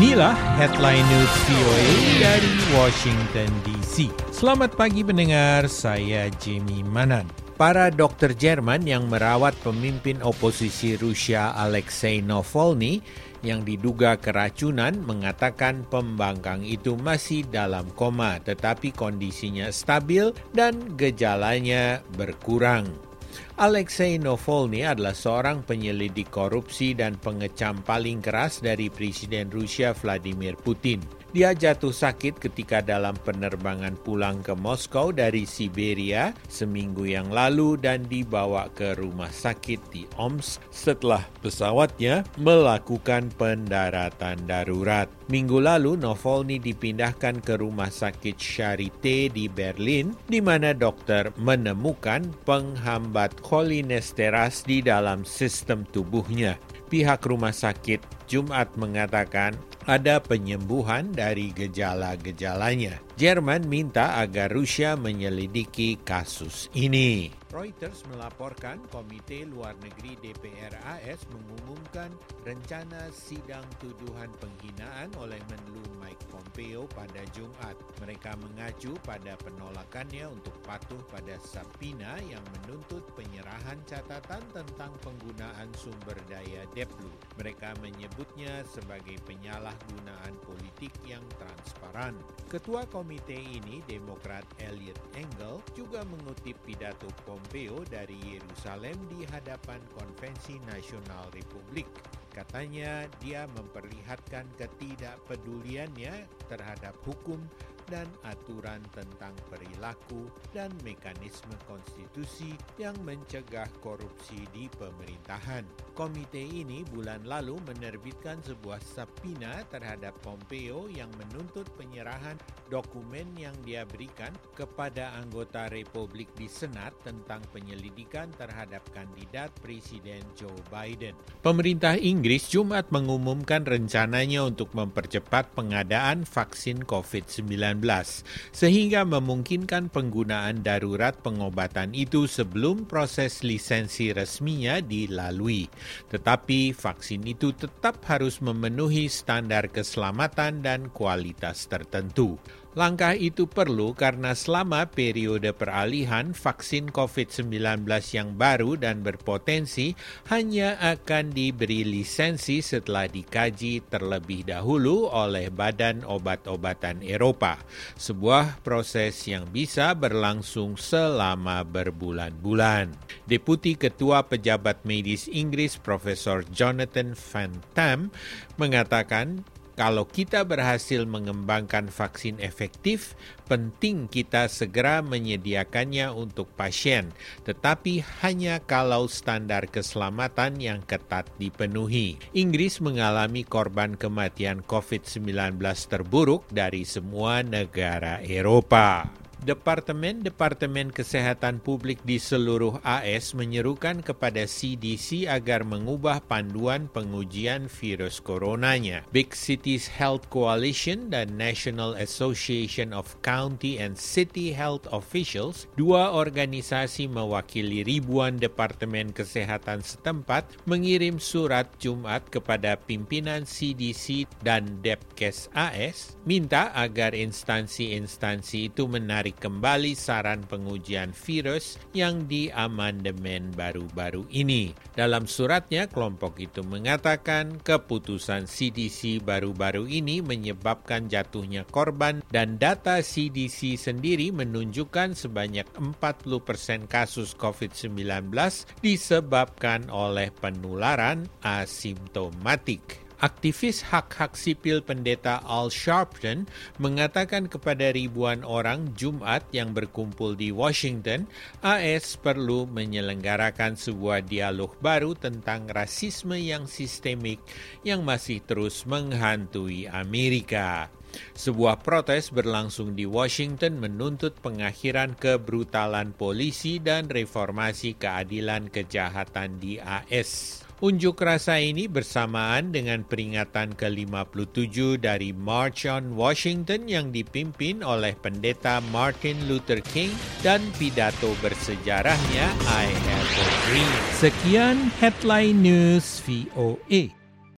Inilah headline news VOA dari Washington DC. Selamat pagi pendengar, saya Jamie Manan. Para dokter Jerman yang merawat pemimpin oposisi Rusia Alexei Navalny yang diduga keracunan mengatakan pembangkang itu masih dalam koma tetapi kondisinya stabil dan gejalanya berkurang. Alexei Navalny adalah seorang penyelidik korupsi dan pengecam paling keras dari Presiden Rusia Vladimir Putin. Dia jatuh sakit ketika dalam penerbangan pulang ke Moskow dari Siberia seminggu yang lalu dan dibawa ke rumah sakit di Omsk setelah pesawatnya melakukan pendaratan darurat. Minggu lalu, Novolny dipindahkan ke rumah sakit Charité di Berlin, di mana dokter menemukan penghambat cholinesteras di dalam sistem tubuhnya. Pihak rumah sakit Jumat mengatakan ada penyembuhan dari gejala-gejalanya. Jerman minta agar Rusia menyelidiki kasus ini. Reuters melaporkan Komite Luar Negeri DPR AS mengumumkan rencana sidang tuduhan penghinaan oleh Menlu Mike Pompeo pada Jumat. Mereka mengacu pada penolakannya untuk patuh pada Sapina yang menuntut penyerahan catatan tentang penggunaan sumber daya Deplu. Mereka menyebutnya sebagai penyalahgunaan politik yang transparan. Ketua komite ini, Demokrat Elliot Engel, juga mengutip pidato Pompeo Pompeo dari Yerusalem di hadapan Konvensi Nasional Republik. Katanya dia memperlihatkan ketidakpeduliannya terhadap hukum dan aturan tentang perilaku dan mekanisme konstitusi yang mencegah korupsi di pemerintahan. Komite ini bulan lalu menerbitkan sebuah sapina terhadap Pompeo yang menuntut penyerahan dokumen yang dia berikan kepada anggota Republik di Senat tentang penyelidikan terhadap kandidat Presiden Joe Biden. Pemerintah Inggris Jumat mengumumkan rencananya untuk mempercepat pengadaan vaksin COVID-19 sehingga memungkinkan penggunaan darurat pengobatan itu sebelum proses lisensi resminya dilalui. Tetapi vaksin itu tetap harus memenuhi standar keselamatan dan kualitas tertentu. Langkah itu perlu karena selama periode peralihan vaksin COVID-19 yang baru dan berpotensi hanya akan diberi lisensi setelah dikaji terlebih dahulu oleh Badan Obat-obatan Eropa. Sebuah proses yang bisa berlangsung selama berbulan-bulan. Deputi Ketua Pejabat Medis Inggris Profesor Jonathan Van Tam mengatakan kalau kita berhasil mengembangkan vaksin efektif, penting kita segera menyediakannya untuk pasien, tetapi hanya kalau standar keselamatan yang ketat dipenuhi. Inggris mengalami korban kematian COVID-19 terburuk dari semua negara Eropa. Departemen-departemen kesehatan publik di seluruh AS menyerukan kepada CDC agar mengubah panduan pengujian virus coronanya. Big Cities Health Coalition dan National Association of County and City Health Officials, dua organisasi mewakili ribuan departemen kesehatan setempat, mengirim surat Jumat kepada pimpinan CDC dan Depkes AS, minta agar instansi-instansi itu menarik menarik kembali saran pengujian virus yang diamandemen baru-baru ini. Dalam suratnya, kelompok itu mengatakan keputusan CDC baru-baru ini menyebabkan jatuhnya korban dan data CDC sendiri menunjukkan sebanyak 40% kasus COVID-19 disebabkan oleh penularan asimptomatik. Aktivis hak-hak sipil pendeta Al Sharpton mengatakan kepada ribuan orang Jumat yang berkumpul di Washington, AS perlu menyelenggarakan sebuah dialog baru tentang rasisme yang sistemik yang masih terus menghantui Amerika. Sebuah protes berlangsung di Washington menuntut pengakhiran kebrutalan polisi dan reformasi keadilan kejahatan di AS. Unjuk rasa ini bersamaan dengan peringatan ke-57 dari March on Washington yang dipimpin oleh pendeta Martin Luther King dan pidato bersejarahnya I Have a Dream. Sekian Headline News VOA.